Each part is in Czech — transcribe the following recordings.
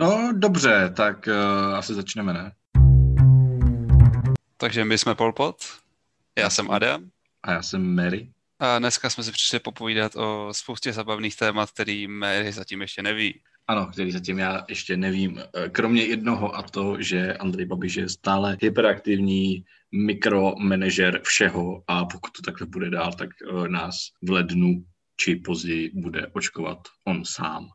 No dobře, tak uh, asi začneme, ne? Takže my jsme Polpot, já jsem Adam. A já jsem Mary. A dneska jsme si přišli popovídat o spoustě zabavných témat, který Mary zatím ještě neví. Ano, který zatím já ještě nevím. Kromě jednoho a to, že Andrej Babiš je stále hyperaktivní mikromanažer všeho a pokud to takhle bude dál, tak eh, nás v lednu či později bude očkovat on sám.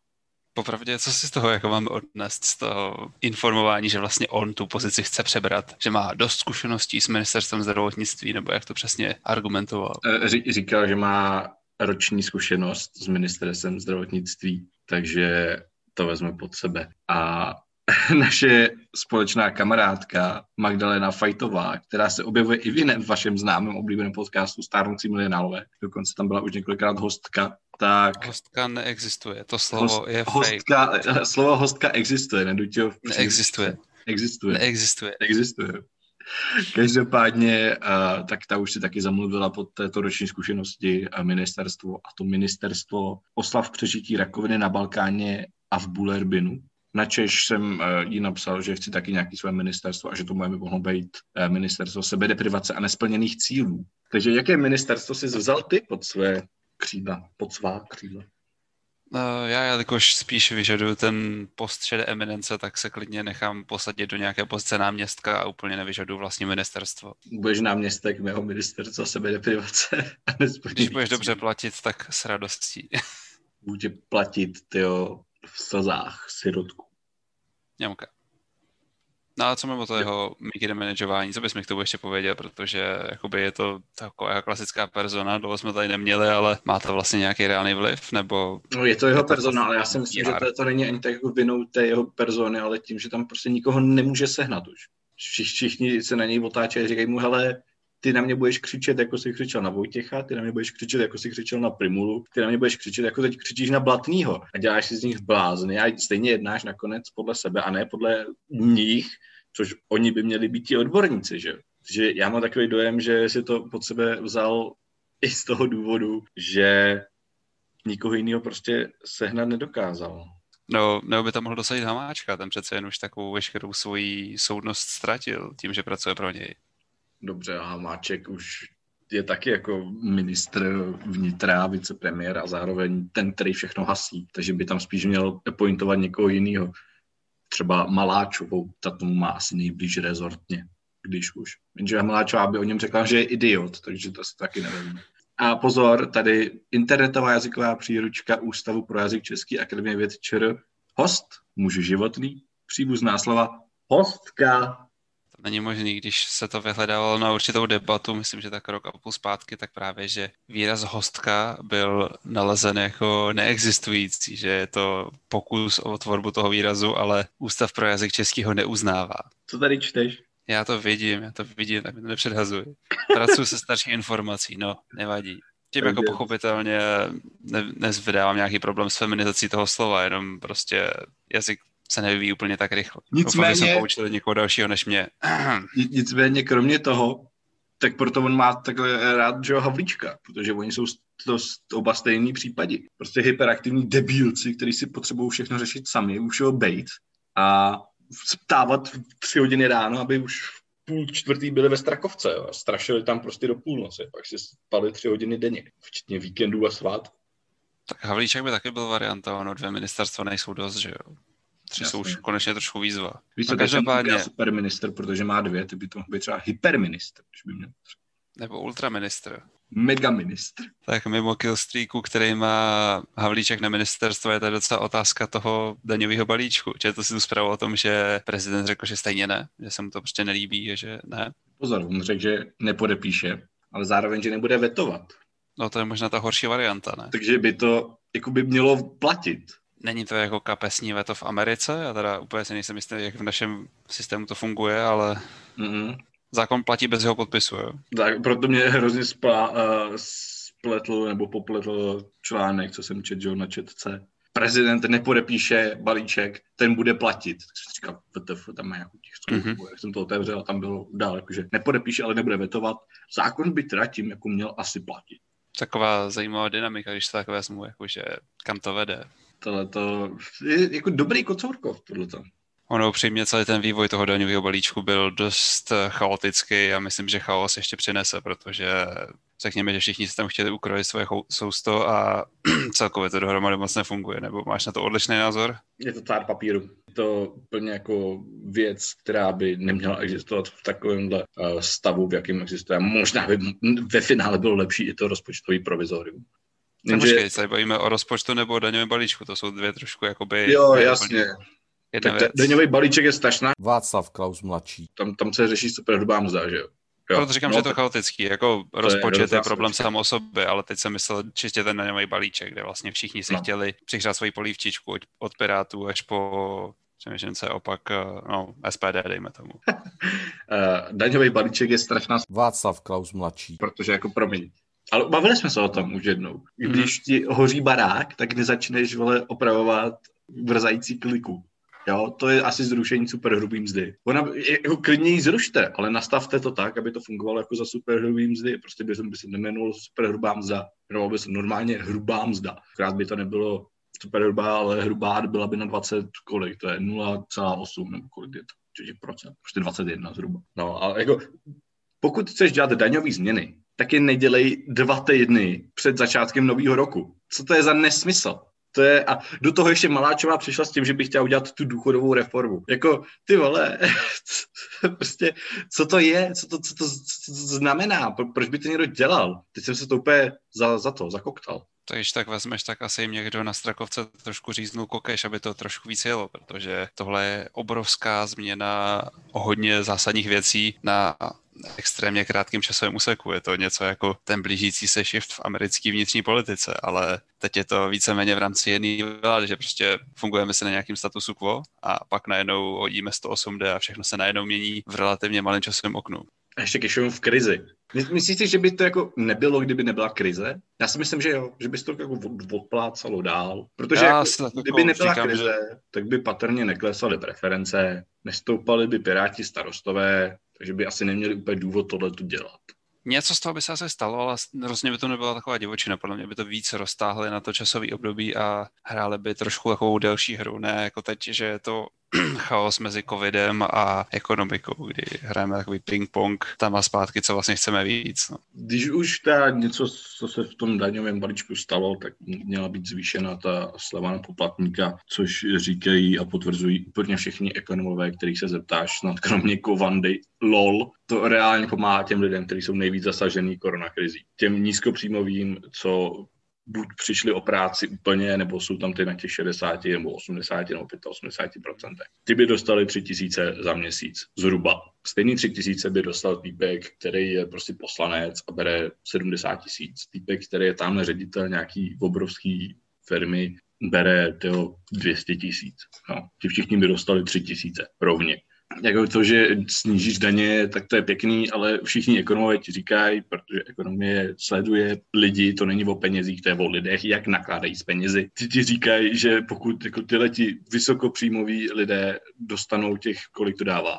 Popravdě, co si z toho jako máme odnést, z toho informování, že vlastně on tu pozici chce přebrat, že má dost zkušeností s ministerstvem zdravotnictví, nebo jak to přesně argumentoval? Eh, říkal, že má roční zkušenost s ministerstvem zdravotnictví, takže to vezme pod sebe. A naše společná kamarádka Magdalena Fajtová, která se objevuje i v jiném vašem známém oblíbeném podcastu Stárnoucí milionálové, dokonce tam byla už několikrát hostka, tak... Hostka neexistuje, to slovo host, je hostka, fake. Slovo hostka existuje, neduť ho... Neexistuje. Existuje. Neexistuje. Existuje. Každopádně, uh, tak ta už si taky zamluvila pod této roční zkušenosti ministerstvo a to ministerstvo oslav přežití rakoviny na Balkáně a v Bulerbinu. Na Češ jsem uh, jí napsal, že chci taky nějaký své ministerstvo a že to může mohlo být uh, ministerstvo sebedeprivace a nesplněných cílů. Takže jaké ministerstvo si vzal ty pod své křídla, pod svá křídla? No, já, jelikož spíš vyžaduju ten post šedé eminence, tak se klidně nechám posadit do nějaké pozice náměstka a úplně nevyžaduju vlastní ministerstvo. Budeš náměstek mého ministerstva sebedeprivace. Když budeš dobře platit, tak s radostí. Budu platit, tyjo, v slzách sirotku. Němka. No a co mimo toho jeho manageování, co bys mi k tomu ještě pověděl, protože jakoby je to taková klasická persona, dlouho jsme tady neměli, ale má to vlastně nějaký reálný vliv, nebo... No je to jeho persona, ale já si myslím, že to, to není ani tak jako vinou té jeho persony, ale tím, že tam prostě nikoho nemůže sehnat už. Všichni se na něj otáčejí a říkají mu, hele, ty na mě budeš křičet, jako jsi křičel na Vojtěcha, ty na mě budeš křičet, jako jsi křičel na Primulu, ty na mě budeš křičet, jako teď křičíš na Blatnýho a děláš si z nich blázny. A stejně jednáš nakonec podle sebe a ne podle nich, což oni by měli být ti odborníci, že? Takže já mám takový dojem, že si to pod sebe vzal i z toho důvodu, že nikoho jiného prostě sehnat nedokázal. No, nebo by tam mohl dosadit Hamáčka, ten přece jen už takovou veškerou svoji soudnost ztratil tím, že pracuje pro něj dobře, a Hamáček už je taky jako ministr vnitra, vicepremiér a zároveň ten, který všechno hasí. Takže by tam spíš měl pointovat někoho jiného. Třeba Maláčovou, ta tomu má asi nejblíž rezortně, když už. Jenže Maláčová by o něm řekla, že je idiot, takže to si taky nevím. A pozor, tady internetová jazyková příručka Ústavu pro jazyk Český akademie věd ČR. Host, muž životný, příbuzná slova, hostka, není možný, když se to vyhledávalo na určitou debatu, myslím, že tak rok a půl zpátky, tak právě, že výraz hostka byl nalezen jako neexistující, že je to pokus o tvorbu toho výrazu, ale Ústav pro jazyk český ho neuznává. Co tady čteš? Já to vidím, já to vidím, tak mi to nepředhazuji. Pracuji se starší informací, no, nevadí. Tím jako pochopitelně ne, nezvydávám nějaký problém s feminizací toho slova, jenom prostě jazyk se nevyvíjí úplně tak rychle. Nicméně... Doufám, jsem poučil někoho dalšího než mě. Nicméně, kromě toho, tak proto on má takhle rád Joe Havlíčka, protože oni jsou to, oba stejný případy. Prostě hyperaktivní debilci, kteří si potřebují všechno řešit sami, už ho bejt a vstávat v tři hodiny ráno, aby už půl čtvrtý byli ve Strakovce jo, a strašili tam prostě do půlnoci. Pak si spali tři hodiny denně, včetně víkendů a svát. Tak Havlíček by taky byl varianta, ono dvě ministerstva nejsou dost, že jo. Tři jsou už konečně trošku výzva. Víš co, každopádně... superminister, protože má dvě, ty by to mohl být třeba hyperminister, když by měl. Nebo ultraminister. Megaministr. Tak mimo killstreaku, který má Havlíček na ministerstvo, je to docela otázka toho daňového balíčku. to si tu zprávu o tom, že prezident řekl, že stejně ne, že se mu to prostě nelíbí, že ne. Pozor, on řekl, že nepodepíše, ale zároveň, že nebude vetovat. No to je možná ta horší varianta, ne? Takže by to jako by mělo platit. Není to jako kapesní veto v Americe, já teda úplně si nejsem jistý, jak v našem systému to funguje, ale mm-hmm. zákon platí bez jeho podpisu, jo? Tak, proto mě hrozně spa, uh, spletl nebo popletl článek, co jsem četl na četce. Prezident nepodepíše balíček, ten bude platit. Tak jsem říkal, VTF, tam má nějakou těch mm-hmm. jak jsem to otevřel a tam bylo dál, jakože nepodepíše, ale nebude vetovat. Zákon by teda tím jako měl asi platit taková zajímavá dynamika, když to tak vezmu, jakože kam to vede. Tohle to je jako dobrý kocourkov, tohleto. Ono upřímně celý ten vývoj toho daňového balíčku byl dost chaotický a myslím, že chaos ještě přinese, protože řekněme, že všichni si tam chtěli ukrojit svoje sousto a celkově to dohromady moc nefunguje, nebo máš na to odlišný názor? Je to tár papíru. Je to úplně jako věc, která by neměla existovat v takovémhle uh, stavu, v jakém existuje. Možná by ve finále bylo lepší i to rozpočtový provizorium. Jenže... Počkej, se bavíme o rozpočtu nebo o daňovém balíčku, to jsou dvě trošku jakoby... Jo, jasně. Jedna tak daňový balíček je strašná. Václav Klaus mladší. Tam, tam se řeší super hrubá mzda, že jo? Jo. Proto říkám, no, že je to chaotický. Jako to rozpočet je, je problém sám o sobě, ale teď jsem myslel čistě ten daňový balíček, kde vlastně všichni si no. chtěli přihřát svoji polívčičku od, od Pirátů až po přemýšlím se opak, eh, no, SPD, dejme tomu. uh, daňový balíček je strašná... Václav Klaus mladší. Protože jako promiň, ale bavili jsme se o tom už jednou. Když ti hoří barák, tak nezačneš vole opravovat vrzající kliku. Jo, to je asi zrušení superhrubý mzdy. Ona, jako klidně ji zrušte, ale nastavte to tak, aby to fungovalo jako za superhrubý mzdy. Prostě by, by se nemenulo superhrubá mzda, jmenovalo by se normálně hrubá mzda. Krát by to nebylo superhrubá, ale hrubá byla by na 20 kolik, to je 0,8 nebo kolik je to, 4%, prostě 21 zhruba. No a jako, pokud chceš dělat daňové změny, tak je nedělej dva týdny před začátkem nového roku. Co to je za nesmysl? To je, a do toho ještě Maláčová přišla s tím, že by chtěla udělat tu důchodovou reformu. Jako, ty vole, prostě, co to je, co to, co to, co to znamená, proč by to někdo dělal? Teď jsem se to úplně za, za to, zakoktal to když tak vezmeš, tak asi jim někdo na Strakovce trošku říznul kokeš, aby to trošku víc jelo, protože tohle je obrovská změna hodně zásadních věcí na extrémně krátkém časovém úseku. Je to něco jako ten blížící se shift v americké vnitřní politice, ale teď je to víceméně v rámci jedné vlády, že prostě fungujeme se na nějakým statusu quo a pak najednou hodíme 108D a všechno se najednou mění v relativně malém časovém oknu. A ještě když v krizi. Myslíš si, že by to jako nebylo, kdyby nebyla krize? Já si myslím, že jo, že by se to jako odplácalo dál. Protože jako, kdyby jako nebyla říkám, krize, že... tak by patrně neklesaly preference, nestoupaly by piráti starostové, takže by asi neměli úplně důvod tohle tu dělat. Něco z toho by se asi stalo, ale rozhodně by to nebyla taková divočina. Podle mě by to víc roztáhli na to časové období a hráli by trošku takovou delší hru, ne jako teď, že je to chaos mezi covidem a ekonomikou, kdy hrajeme takový ping-pong tam a zpátky, co vlastně chceme víc. No. Když už ta něco, co se v tom daňovém balíčku stalo, tak měla být zvýšena ta sleva na poplatníka, což říkají a potvrzují úplně všichni ekonomové, kterých se zeptáš, snad kromě Kovandy, lol, to reálně pomáhá těm lidem, kteří jsou nejvíc zasažený koronakrizí. Těm nízkopříjmovým, co buď přišli o práci úplně, nebo jsou tam ty na těch 60 nebo 80 nebo 85 procentech. Ty by dostali 3 tisíce za měsíc, zhruba. Stejný 3 tisíce by dostal týpek, který je prostě poslanec a bere 70 tisíc. Týpek, který je tamhle ředitel nějaký obrovský firmy, bere tyho 200 tisíc. No, ti všichni by dostali 3 tisíce rovně jako to, že snížíš daně, tak to je pěkný, ale všichni ekonomové ti říkají, protože ekonomie sleduje lidi, to není o penězích, to je o lidech, jak nakládají s penězi. Ti ti říkají, že pokud jako tyhle ti vysokopříjmoví lidé dostanou těch, kolik to dává,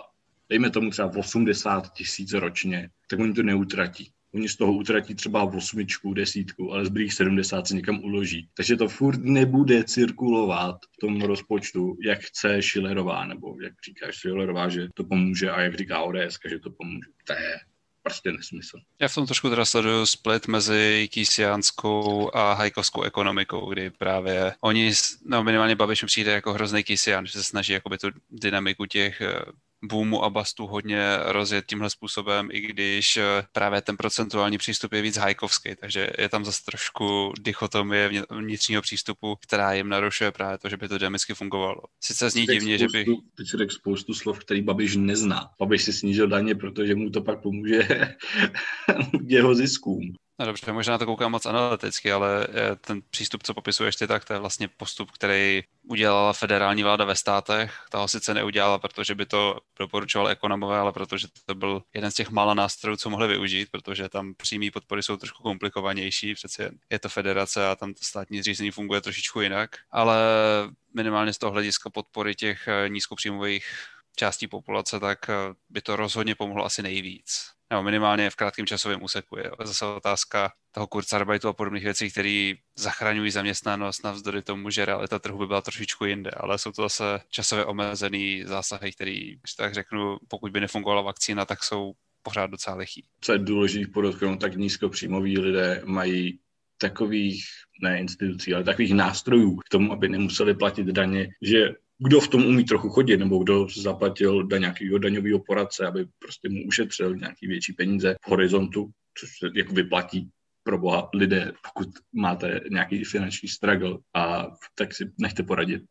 dejme tomu třeba 80 tisíc ročně, tak oni to neutratí. Oni z toho utratí třeba osmičku, desítku, ale zbylých 70 se někam uloží. Takže to furt nebude cirkulovat v tom rozpočtu, jak chce Schillerová, nebo jak říká Schillerová, že to pomůže a jak říká ODS, že to pomůže. To je prostě nesmysl. Já v tom trošku teda sleduju split mezi kýsiánskou a hajkovskou ekonomikou, kdy právě oni, no minimálně Babiš přijde jako hrozný kýsián, že se snaží jakoby tu dynamiku těch eh, boomu a bastu hodně rozjet tímhle způsobem, i když eh, právě ten procentuální přístup je víc hajkovský, takže je tam zase trošku dichotomie vnitřního přístupu, která jim narušuje právě to, že by to dynamicky fungovalo. Sice zní divně, že by... Teď si spoustu slov, který Babiš nezná. Babiš si snížil daně, protože mu to pak pomůže jeho ziskům. No dobře, možná to koukám moc analyticky, ale eh, ten přístup, co popisuješ ty, tak to je vlastně postup, který udělala federální vláda ve státech. Ta ho sice neudělala, protože by to doporučoval ekonomové, ale protože to byl jeden z těch mála nástrojů, co mohli využít, protože tam přímé podpory jsou trošku komplikovanější, přece je to federace a tam to státní zřízení funguje trošičku jinak, ale minimálně z toho hlediska podpory těch eh, nízkopříjmových částí populace, tak eh, by to rozhodně pomohlo asi nejvíc. Nebo minimálně v krátkém časovém úseku. Je zase otázka toho kurzarbeitu a podobných věcí, které zachraňují zaměstnanost navzdory tomu, že realita trhu by byla trošičku jinde, ale jsou to zase časově omezený zásahy, který, když tak řeknu, pokud by nefungovala vakcína, tak jsou pořád docela lichý. Co je důležité podotknout, tak nízkopříjmoví lidé mají takových, ne institucí, ale takových nástrojů k tomu, aby nemuseli platit daně, že kdo v tom umí trochu chodit, nebo kdo zaplatil da nějakého daňového poradce, aby prostě mu ušetřil nějaký větší peníze v horizontu, což se jako vyplatí pro boha lidé, pokud máte nějaký finanční struggle, a tak si nechte poradit.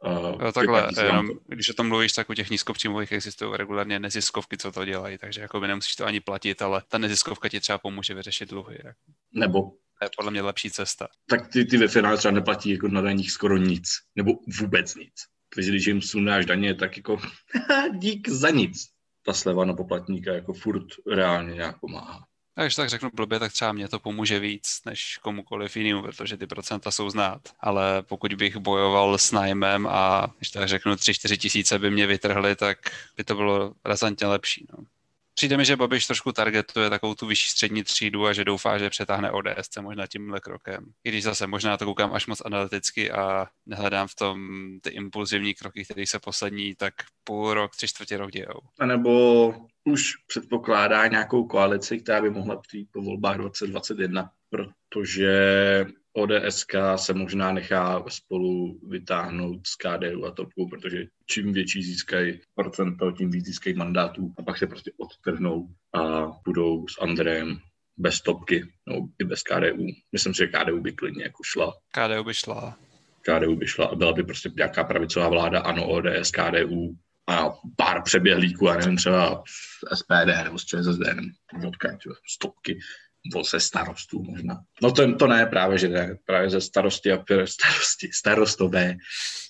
A takhle, jenom, když o tom mluvíš, tak u těch nízkopříjmových existují regulárně neziskovky, co to dělají, takže jako by nemusíš to ani platit, ale ta neziskovka ti třeba pomůže vyřešit dluhy. Jako. Nebo to je podle mě lepší cesta. Tak ty, ty ve finále třeba neplatí jako na daních skoro nic, nebo vůbec nic. Takže když jim sundáš daně, tak jako dík za nic. Ta sleva na poplatníka jako furt reálně nějak pomáhá. A když tak řeknu blbě, tak třeba mě to pomůže víc než komukoliv jinému, protože ty procenta jsou znát. Ale pokud bych bojoval s nájmem a když tak řeknu 3-4 tisíce by mě vytrhly, tak by to bylo razantně lepší. No. Přijde mi, že Babiš trošku targetuje takovou tu vyšší střední třídu a že doufá, že přetáhne ODS možná tímhle krokem. I když zase možná to koukám až moc analyticky a nehledám v tom ty impulzivní kroky, které se poslední tak půl rok, tři čtvrtě rok dějou. A nebo už předpokládá nějakou koalici, která by mohla přijít po volbách 2021, protože ODSK se možná nechá spolu vytáhnout s KDU a TOPku, protože čím větší získají procento, tím víc získají mandátů a pak se prostě odtrhnou a budou s Andrejem bez topky, no i bez KDU. Myslím si, že KDU by klidně jako šla. KDU by šla. KDU by šla a byla by prostě nějaká pravicová vláda, ano, ODS, KDU a pár přeběhlíků, a nevím, třeba SPD nebo z ČSSD, nevím, odkud, stopky nebo ze starostů možná. No to, to ne, právě, že ne, právě ze starosti a starosti, starostové.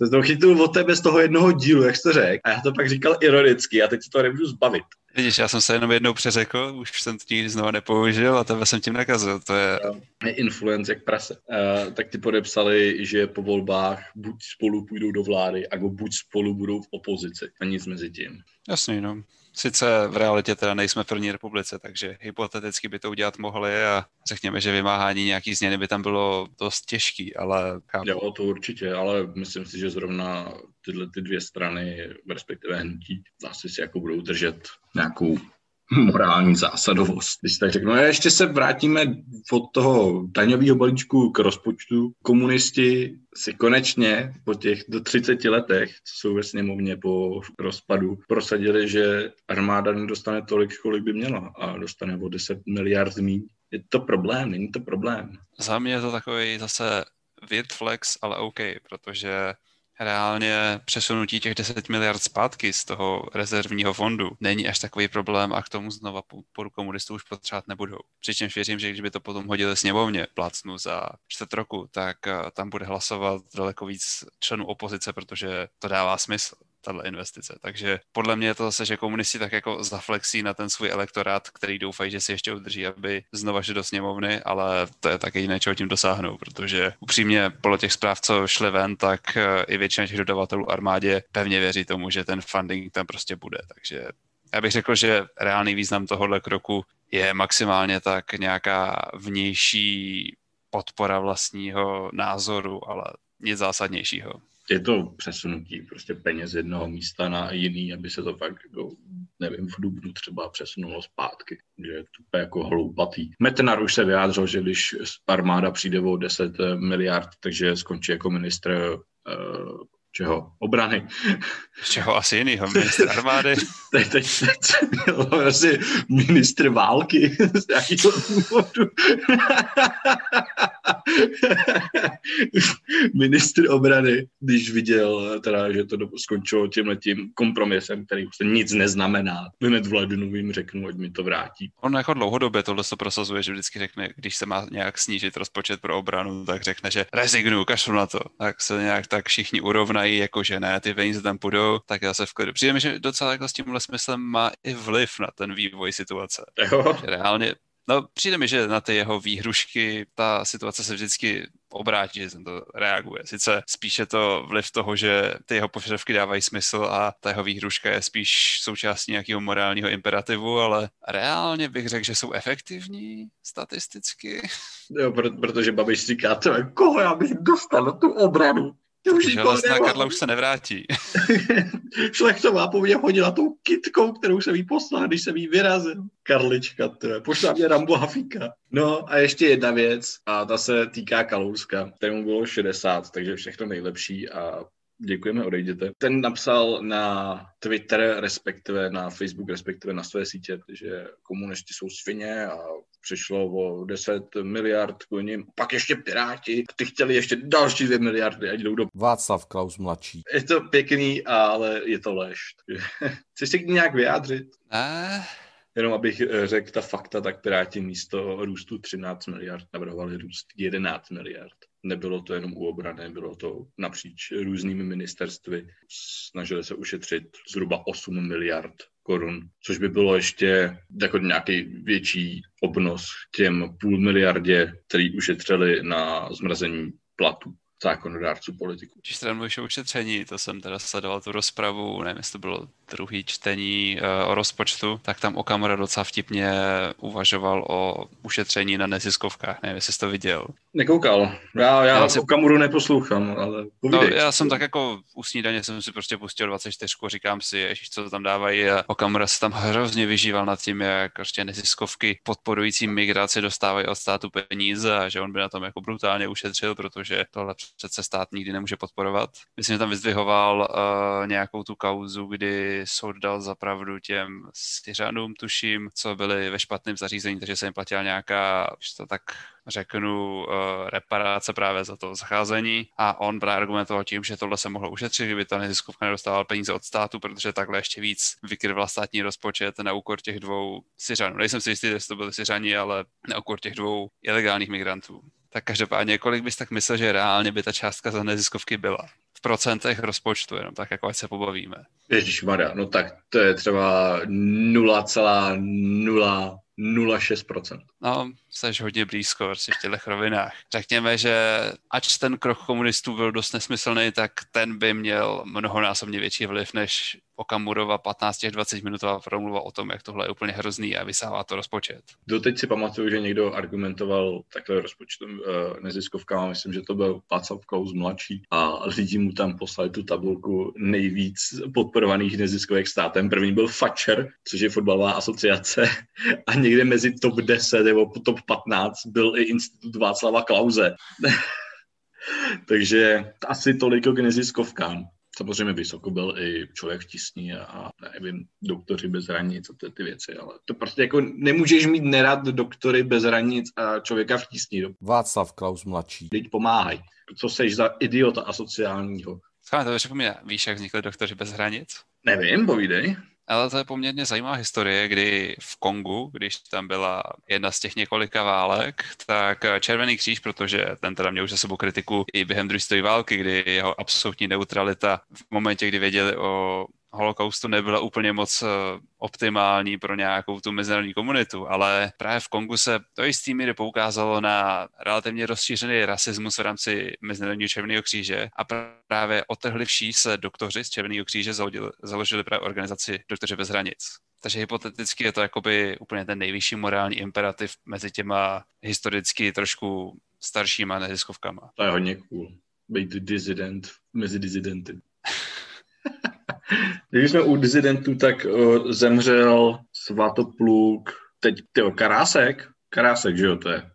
To to chytil od tebe z toho jednoho dílu, jak jsi to řekl. A já to pak říkal ironicky a teď se to nemůžu zbavit. Vidíš, já jsem se jenom jednou přeřekl, už jsem to nikdy znovu nepoužil a tebe jsem tím nakazil. To je... Je influence jak prase. Uh, tak ty podepsali, že po volbách buď spolu půjdou do vlády, nebo buď spolu budou v opozici a nic mezi tím. Jasný, no. Sice v realitě teda nejsme v první republice, takže hypoteticky by to udělat mohli a řekněme, že vymáhání nějaký změny by tam bylo dost těžký, ale... Chápu. Jo, to určitě, ale myslím si, že zrovna tyhle ty dvě strany, respektive hnutí, zase si jako budou držet nějakou morální zásadovost. Když tak řeknu, a ještě se vrátíme od toho daňového balíčku k rozpočtu. Komunisti si konečně po těch do 30 letech, co jsou ve sněmovně po rozpadu, prosadili, že armáda nedostane tolik, kolik by měla a dostane o 10 miliard míň. Je to problém, není to problém. Za mě je to takový zase weird flex, ale OK, protože reálně přesunutí těch 10 miliard zpátky z toho rezervního fondu není až takový problém a k tomu znova podporu komunistů už potřebovat nebudou. Přičemž věřím, že když by to potom hodili sněmovně plácnu za čtvrt roku, tak eh, tam bude hlasovat daleko víc členů opozice, protože to dává smysl tahle investice. Takže podle mě je to zase, že komunisti tak jako zaflexí na ten svůj elektorát, který doufají, že si ještě udrží, aby znova šli do sněmovny, ale to je také jiné, čeho tím dosáhnou, protože upřímně podle těch zpráv, co šly ven, tak eh, i většina těch dodavatelů armádě pevně věří tomu, že ten funding tam prostě bude. Takže já bych řekl, že reálný význam tohohle kroku je maximálně tak nějaká vnější podpora vlastního názoru, ale nic zásadnějšího je to přesunutí prostě peněz z jednoho místa na jiný, aby se to fakt, jako, nevím, v Dubnu třeba přesunulo zpátky, že je to jako hloupatý. Metnar už se vyjádřil, že když armáda přijde o 10 miliard, takže skončí jako ministr uh, čeho? Obrany. Čeho asi jinýho? Ministr armády? teď, teď, teď měl asi ministr války z jakého důvodu. ministr obrany, když viděl, teda, že to skončilo tím kompromisem, který prostě nic neznamená. Hned v lednu jim řeknu, ať mi to vrátí. On jako dlouhodobě tohle se prosazuje, že vždycky řekne, když se má nějak snížit rozpočet pro obranu, tak řekne, že rezignu, kašlu na to. Tak se nějak tak všichni urovnají, jako že ne, ty peníze tam půjdou, tak já se v klidu. Přijde mi, že docela jako s tímhle smyslem má i vliv na ten vývoj situace. Jo. Že reálně No, přijde mi, že na ty jeho výhrušky ta situace se vždycky obrátí, že to reaguje. Sice spíše to vliv toho, že ty jeho požadavky dávají smysl a ta jeho výhruška je spíš součástí nějakého morálního imperativu, ale reálně bych řekl, že jsou efektivní statisticky. Jo, protože Babiš říká, to koho já bych dostal na tu obranu. Železná Karla už se nevrátí. Šlechtová po mně hodila tou kitkou, kterou jsem jí poslal, když jsem jí vyrazil. Karlička, to je. Pošla mě Rambo Hafíka. No a ještě jedna věc, a ta se týká Kalouska, kterému bylo 60, takže všechno nejlepší a Děkujeme, odejděte. Ten napsal na Twitter, respektive na Facebook, respektive na své sítě, že komunisti jsou svině a přišlo o 10 miliard k ním. Pak ještě Piráti, ty chtěli ještě další 2 miliardy, ať jdou do... Václav Klaus mladší. Je to pěkný, ale je to lež. Chceš se k ní nějak vyjádřit? Uh... Jenom abych eh, řekl ta fakta, tak Piráti místo růstu 13 miliard navrhovali růst 11 miliard. Nebylo to jenom u obrany, bylo to napříč různými ministerstvy. Snažili se ušetřit zhruba 8 miliard korun, což by bylo ještě jako nějaký větší obnos k těm půl miliardě, který ušetřili na zmrazení platů zákonodárců politiků. Když teda mluvíš o ušetření, to jsem teda sledoval tu rozpravu, nevím, jestli to bylo druhý čtení uh, o rozpočtu, tak tam Okamura docela vtipně uvažoval o ušetření na neziskovkách, nevím, jestli jsi to viděl. Nekoukal. Já, já, já si... Okamuru neposlouchám, ale No, já jsem tak jako u snídaně jsem si prostě pustil 24, říkám si, ježiš, co to tam dávají a Okamura se tam hrozně vyžíval nad tím, jak prostě neziskovky podporující migraci dostávají od státu peníze a že on by na tom jako brutálně ušetřil, protože tohle přece stát nikdy nemůže podporovat. Myslím, že tam vyzdvihoval uh, nějakou tu kauzu, kdy soud dal zapravdu těm Syřanům, tuším, co byli ve špatném zařízení, takže se jim platila nějaká, že to tak řeknu, uh, reparace právě za to zacházení a on právě argumentoval tím, že tohle se mohlo ušetřit, kdyby ta neziskovka nedostávala peníze od státu, protože takhle ještě víc vykryvala státní rozpočet na úkor těch dvou Syřanů. Nejsem si jistý, jestli to byli Syřani, ale na úkor těch dvou ilegálních migrantů. Tak každopádně, kolik bys tak myslel, že reálně by ta částka za neziskovky byla? V procentech rozpočtu, jenom tak, jako ať se pobavíme. Maria, no tak to je třeba 0,0 0,6%. No, jsi hodně blízko prostě v těchto rovinách. Řekněme, že ač ten krok komunistů byl dost nesmyslný, tak ten by měl mnohonásobně větší vliv než Okamurova 15-20 minutová promluva o tom, jak tohle je úplně hrozný a vysává to rozpočet. Doteď si pamatuju, že někdo argumentoval takhle rozpočtem uh, neziskovkama, myslím, že to byl Václav Klaus mladší a lidi mu tam poslali tu tabulku nejvíc podporovaných neziskovek státem. První byl Fatcher, což je fotbalová asociace a někde mezi top 10 nebo top 15 byl i institut Václava Klauze. Takže asi toliko k neziskovkám. Samozřejmě vysoko byl i člověk v tisní a, nevím, doktoři bez hranic a ty, ty věci, ale to prostě jako nemůžeš mít nerad doktory bez hranic a člověka v tisní. Václav Klaus mladší. Teď pomáhaj. Co seš za idiota asociálního? Cháme, to připomíná. Víš, jak vznikly doktoři bez hranic? Nevím, povídej. Ale to je poměrně zajímavá historie, kdy v Kongu, když tam byla jedna z těch několika válek, tak Červený kříž, protože ten teda měl už za sebou kritiku i během druhé války, kdy jeho absolutní neutralita v momentě, kdy věděli o holokaustu nebyla úplně moc eh, optimální pro nějakou tu mezinárodní komunitu, ale právě v Kongu se to jistý míry poukázalo na relativně rozšířený rasismus v rámci Mezinárodního červeného kříže a právě otrhlivší se doktoři z Červeného kříže založili, založili právě organizaci Doktoři bez hranic. Takže hypoteticky je to jakoby úplně ten nejvyšší morální imperativ mezi těma historicky trošku staršíma neziskovkama. To je hodně cool. Být disident mezi dizidenty. Když jsme u dizidentů, tak uh, zemřel Svatopluk, teď tyjo, Karásek, Karásek, že jo, to je.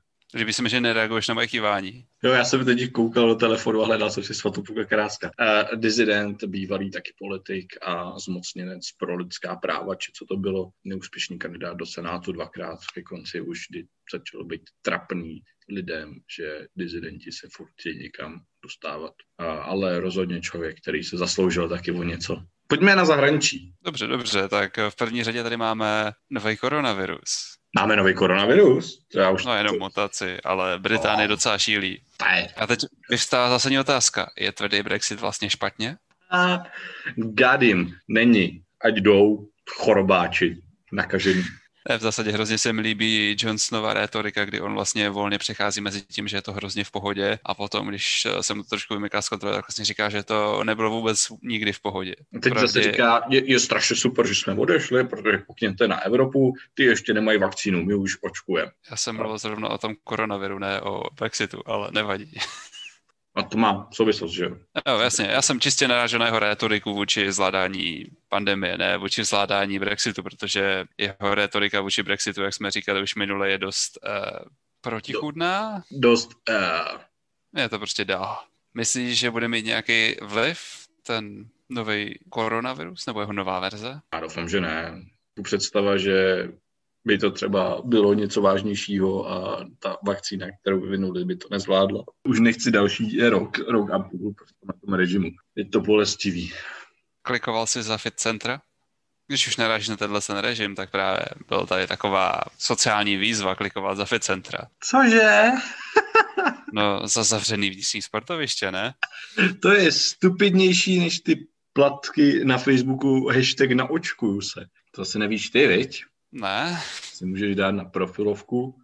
Se mi, že nereaguješ na moje kývání. Jo, já jsem teď koukal do telefonu a hledal jsem si Svatopluka Karáska. Uh, dizident, bývalý taky politik a zmocněnec pro lidská práva, či co to bylo, neúspěšný kandidát do Senátu dvakrát, ke konci už kdy začalo být trapný lidem, že dizidenti se furt někam dostávat. Uh, ale rozhodně člověk, který se zasloužil taky o něco. Pojďme na zahraničí. Dobře, dobře, tak v první řadě tady máme nový koronavirus. Máme nový koronavirus? To já už... No jenom mutaci, ale Británie no. docela šílí. A teď vyvstává zásadní otázka. Je tvrdý Brexit vlastně špatně? Gadim, není. Ať jdou chorobáči nakažení. V zásadě hrozně se mi líbí Johnsonova retorika, kdy on vlastně volně přechází mezi tím, že je to hrozně v pohodě a potom, když se mu to trošku vymyká z kontroly, tak vlastně říká, že to nebylo vůbec nikdy v pohodě. Teď Pravdě... zase říká, je, je strašně super, že jsme odešli, protože pokněte na Evropu, ty ještě nemají vakcínu, my už očkujeme. Já jsem mluvil zrovna o tom koronaviru, ne o Brexitu, ale nevadí. A to má souvislost, že jo? No, jasně. Já jsem čistě narážel na jeho retoriku vůči zvládání pandemie, ne vůči zvládání Brexitu, protože jeho retorika vůči Brexitu, jak jsme říkali už minule, je dost uh, protichudná. Dost... Uh... Je to prostě dál. Myslíš, že bude mít nějaký vliv ten nový koronavirus nebo jeho nová verze? Já doufám, že ne. Tu představa, že by to třeba bylo něco vážnějšího a ta vakcína, kterou vyvinuli, by to nezvládla. Už nechci další rok, rok a půl prostě na tom režimu. Je to bolestivý. Klikoval jsi za Fit Centra? Když už narážíš na tenhle ten režim, tak právě byla tady taková sociální výzva klikovat za Fit Centra. Cože? no, za zavřený vnitřní sportoviště, ne? To je stupidnější než ty platky na Facebooku hashtag na očkuju se. To se nevíš ty, viď? Ne. Si můžeš dát na profilovku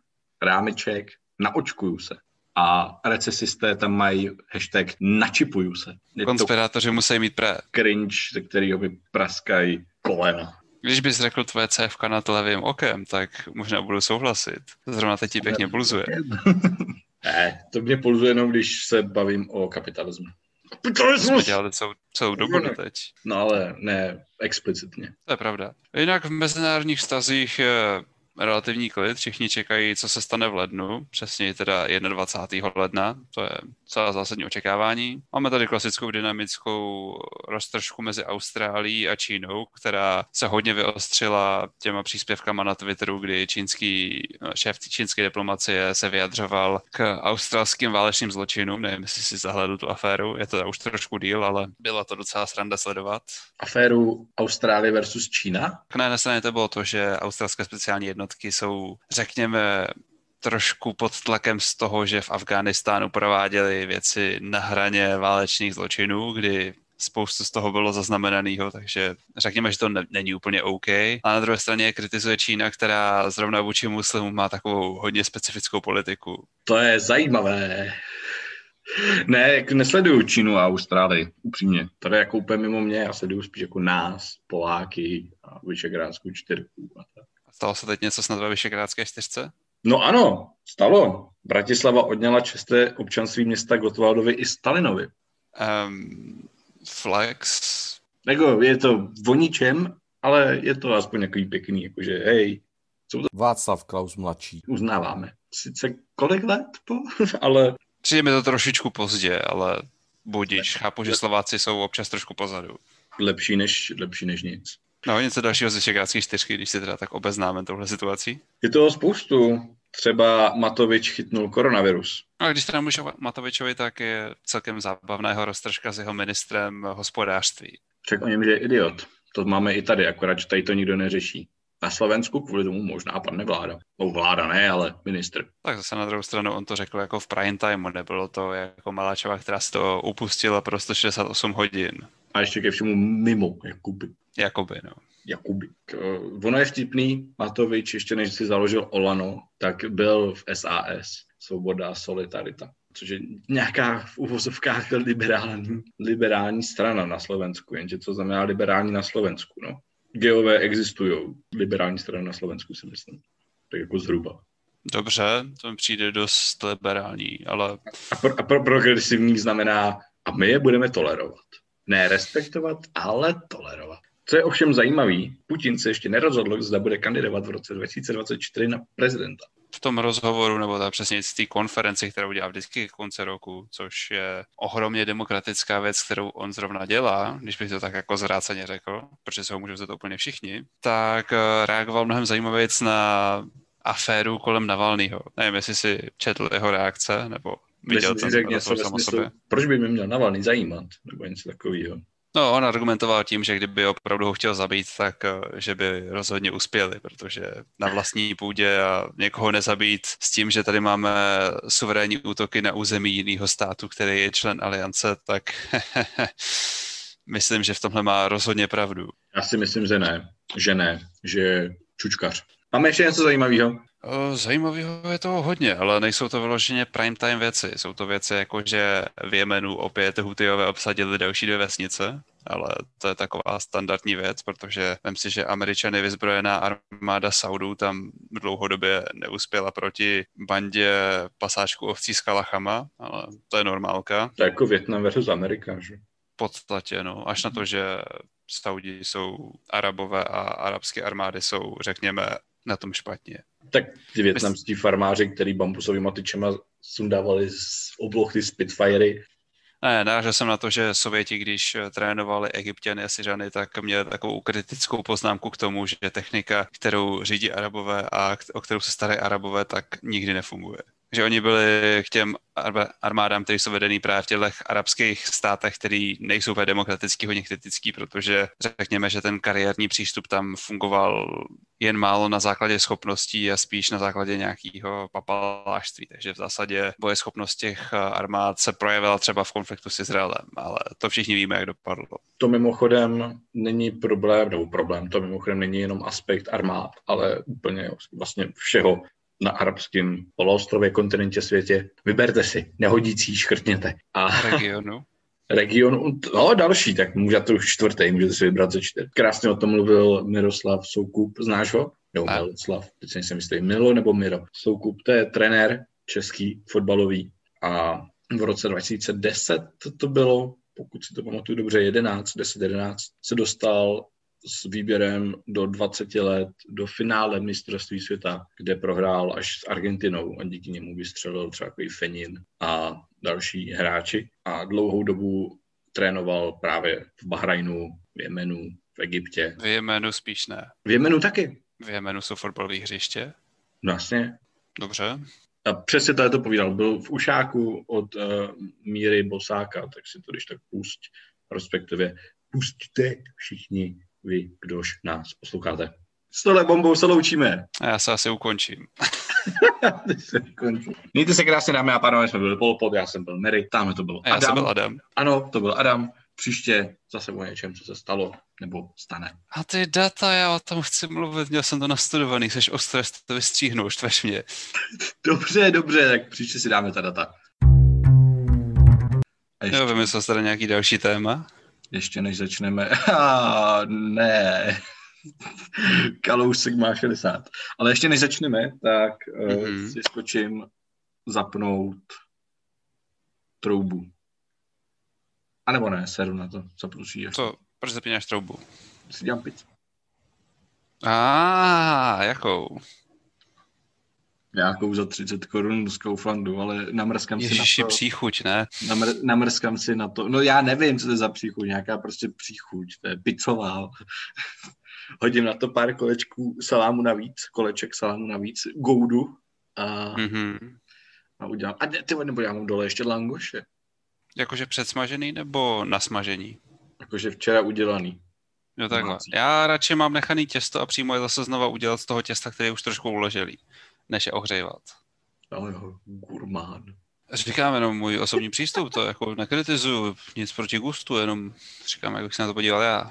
rámeček, naočkuju se. A recesisté tam mají hashtag načipuju se. Je Konspirátoři musí mít pre. Cringe, ze kterého praskají kolena. Když bys řekl tvoje CFK nad levým okem, tak možná budu souhlasit. Zrovna teď ti pěkně pulzuje. ne, to mě pulzuje jenom, když se bavím o kapitalismu. Kapitalismus! Jsme dělali celou, celou dobu no, teď. No ale ne explicitně. To je pravda. Jinak v mezinárodních stazích je relativní klid, všichni čekají, co se stane v lednu, přesně teda 21. ledna, to je celá zásadní očekávání. Máme tady klasickou dynamickou roztržku mezi Austrálií a Čínou, která se hodně vyostřila těma příspěvkama na Twitteru, kdy čínský šéf čínské diplomacie se vyjadřoval k australským válečným zločinům. Nevím, jestli si zahledl tu aféru, je to už trošku díl, ale byla to docela sranda sledovat. Aféru Austrálie versus Čína? Na jedné straně to bylo to, že australské speciální jednotky jsou, řekněme, trošku pod tlakem z toho, že v Afghánistánu prováděli věci na hraně válečných zločinů, kdy spoustu z toho bylo zaznamenaného, takže řekněme, že to ne, není úplně OK. A na druhé straně kritizuje Čína, která zrovna vůči muslimům má takovou hodně specifickou politiku. To je zajímavé. Ne, nesleduju Čínu a Austrálii, upřímně. To je jako úplně mimo mě, já sleduju spíš jako nás, Poláky a Vyšegrádskou čtyřku. A tak. Stalo se teď něco snad ve Vyšegrádské čtyřce? No ano, stalo. Bratislava odněla česté občanství města Gotwaldovi i Stalinovi. Um, flex. Jako je to voničem, ale je to aspoň takový pěkný, jakože hej. Jsou to... Václav Klaus mladší. Uznáváme. Sice kolik let po, ale... Přijde mi to trošičku pozdě, ale budič. Chápu, že Slováci jsou občas trošku pozadu. Lepší než, lepší než nic. No, něco dalšího ze Šegrádské čtyřky, když si teda tak obeznáme touhle situací? Je toho spoustu. Třeba Matovič chytnul koronavirus. A když teda můžu Matovičovi, tak je celkem zábavného roztržka s jeho ministrem hospodářství. Však o něm, že je idiot. To máme i tady, akorát, že tady to nikdo neřeší. Na Slovensku kvůli tomu možná padne vláda. No vláda ne, ale ministr. Tak zase na druhou stranu on to řekl jako v prime time, nebylo to jako Maláčová, která si to upustila pro 168 hodin. A ještě ke všemu mimo, Jakuby. Jakoby, no. Jakuby. Ono je vtipný, Matovič, ještě než si založil Olano, tak byl v SAS, Svoboda a Solidarita, což je nějaká v uvozovkách liberální, liberální strana na Slovensku, jenže co znamená liberální na Slovensku, no. Geové existují, liberální strana na Slovensku si myslím. Tak jako zhruba. Dobře, to mi přijde dost liberální, ale... A, pro, a pro, progresivní znamená, a my je budeme tolerovat. Ne respektovat, ale tolerovat. Co je ovšem zajímavý, Putin se ještě nerozhodl, zda bude kandidovat v roce 2024 na prezidenta. V tom rozhovoru, nebo ta přesně z té konferenci, kterou dělá vždycky k konci roku, což je ohromně demokratická věc, kterou on zrovna dělá, když bych to tak jako zráceně řekl, protože se ho můžou vzít úplně všichni, tak eh, reagoval mnohem zajímavěji na aféru kolem Navalného. Nevím, jestli si četl jeho reakce, nebo viděl ten něco smyslu, Proč by mě měl Navalný zajímat, nebo něco takového? No, on argumentoval tím, že kdyby opravdu ho chtěl zabít, tak eh, že by rozhodně uspěli, protože na vlastní půdě a někoho nezabít s tím, že tady máme suverénní útoky na území jiného státu, který je člen aliance, tak myslím, že v tomhle má rozhodně pravdu. Já si myslím, že ne. Že ne. Že čučkař. Máme ještě něco zajímavého? Zajímavého je toho hodně, ale nejsou to vyloženě prime time věci. Jsou to věci jako, že v Jemenu opět Hutijové obsadili další dvě vesnice, ale to je taková standardní věc, protože vím si, že američany vyzbrojená armáda Saudů tam dlouhodobě neuspěla proti bandě pasáčku ovcí s kalachama, ale to je normálka. To je jako Větnam versus Amerika, že? V podstatě, no. Až na to, že Saudi jsou arabové a arabské armády jsou, řekněme, na tom špatně. Tak ty větnamští farmáři, který bambusovými tyčema sundávali z obloh ty Spitfirey, ne, narážel jsem na to, že Sověti, když trénovali Egyptiany a Syřany, tak měli takovou kritickou poznámku k tomu, že technika, kterou řídí Arabové a o kterou se starají Arabové, tak nikdy nefunguje že oni byli k těm armádám, které jsou vedený právě v těch arabských státech, který nejsou úplně demokratický, hodně kritický, protože řekněme, že ten kariérní přístup tam fungoval jen málo na základě schopností a spíš na základě nějakého papalářství. Takže v zásadě bojeschopnost těch armád se projevila třeba v konfliktu s Izraelem, ale to všichni víme, jak dopadlo. To mimochodem není problém, nebo problém, to mimochodem není jenom aspekt armád, ale úplně vlastně všeho na arabském poloostrově, kontinentě, světě. Vyberte si, nehodící, škrtněte. A regionu. Region, no další, tak můžete už čtvrtý, můžete si vybrat ze čtyř. Krásně o tom mluvil Miroslav Soukup, znáš ho? Jo, Miroslav, teď si nejsem jistý, Milo nebo Miro. Soukup, to je trenér český, fotbalový a v roce 2010 to bylo, pokud si to pamatuju dobře, 11, 10, 11, se dostal s výběrem do 20 let do finále mistrovství světa, kde prohrál až s Argentinou a díky němu vystřelil třeba takový Fenin a další hráči. A dlouhou dobu trénoval právě v Bahrajnu, v Jemenu, v Egyptě. V Jemenu spíš ne. V Jemenu taky. V Jemenu jsou fotbalové hřiště? No jasně. Dobře. A přesně to, to povídal. Byl v ušáku od uh, Míry Bosáka, tak si to když tak pusť, respektive pustíte všichni vy, kdož nás posloucháte. S tohle bombou se loučíme. A já se asi ukončím. Mějte se krásně, dámy a pánové, jsme byli Polpod, já jsem byl Mary, tam to byl Adam. Já jsem byl Adam. Ano, to byl Adam. Příště zase o něčem, co se stalo nebo stane. A ty data, já o tom chci mluvit, měl jsem to nastudovaný, jsi ostré, to vystříhnu, štveš mě. dobře, dobře, tak příště si dáme ta data. ještě... Jo, vymyslel nějaký další téma? Ještě než začneme. A ne, Kalousek má 60. Ale ještě než začneme, tak mm-hmm. si skočím zapnout troubu. A nebo ne, seru na to, zapnu si Co, proč zapínáš troubu? Si dělám pizzu. A, jakou? Nějakou za 30 korun z Kauflandu, ale namrskám Ježiši, si na to. příchuť, ne? Namr, namrskám si na to. No já nevím, co to je za příchuť, nějaká prostě příchuť, to je pizzová. Hodím na to pár kolečků salámu navíc, koleček salámu navíc, goudu a, mm-hmm. a udělám. A ty nebo já mám dole ještě langoše. Jakože předsmažený nebo nasmažený? Jakože včera udělaný. Jo takhle. Já radši mám nechaný těsto a přímo je zase znova udělat z toho těsta, který je už trošku uložený než je ohřejvat. Ale jo, gurmán. Říkám jenom můj osobní přístup, to jako nekritizuju, nic proti gustu, jenom říkám, jak bych se na to podíval já.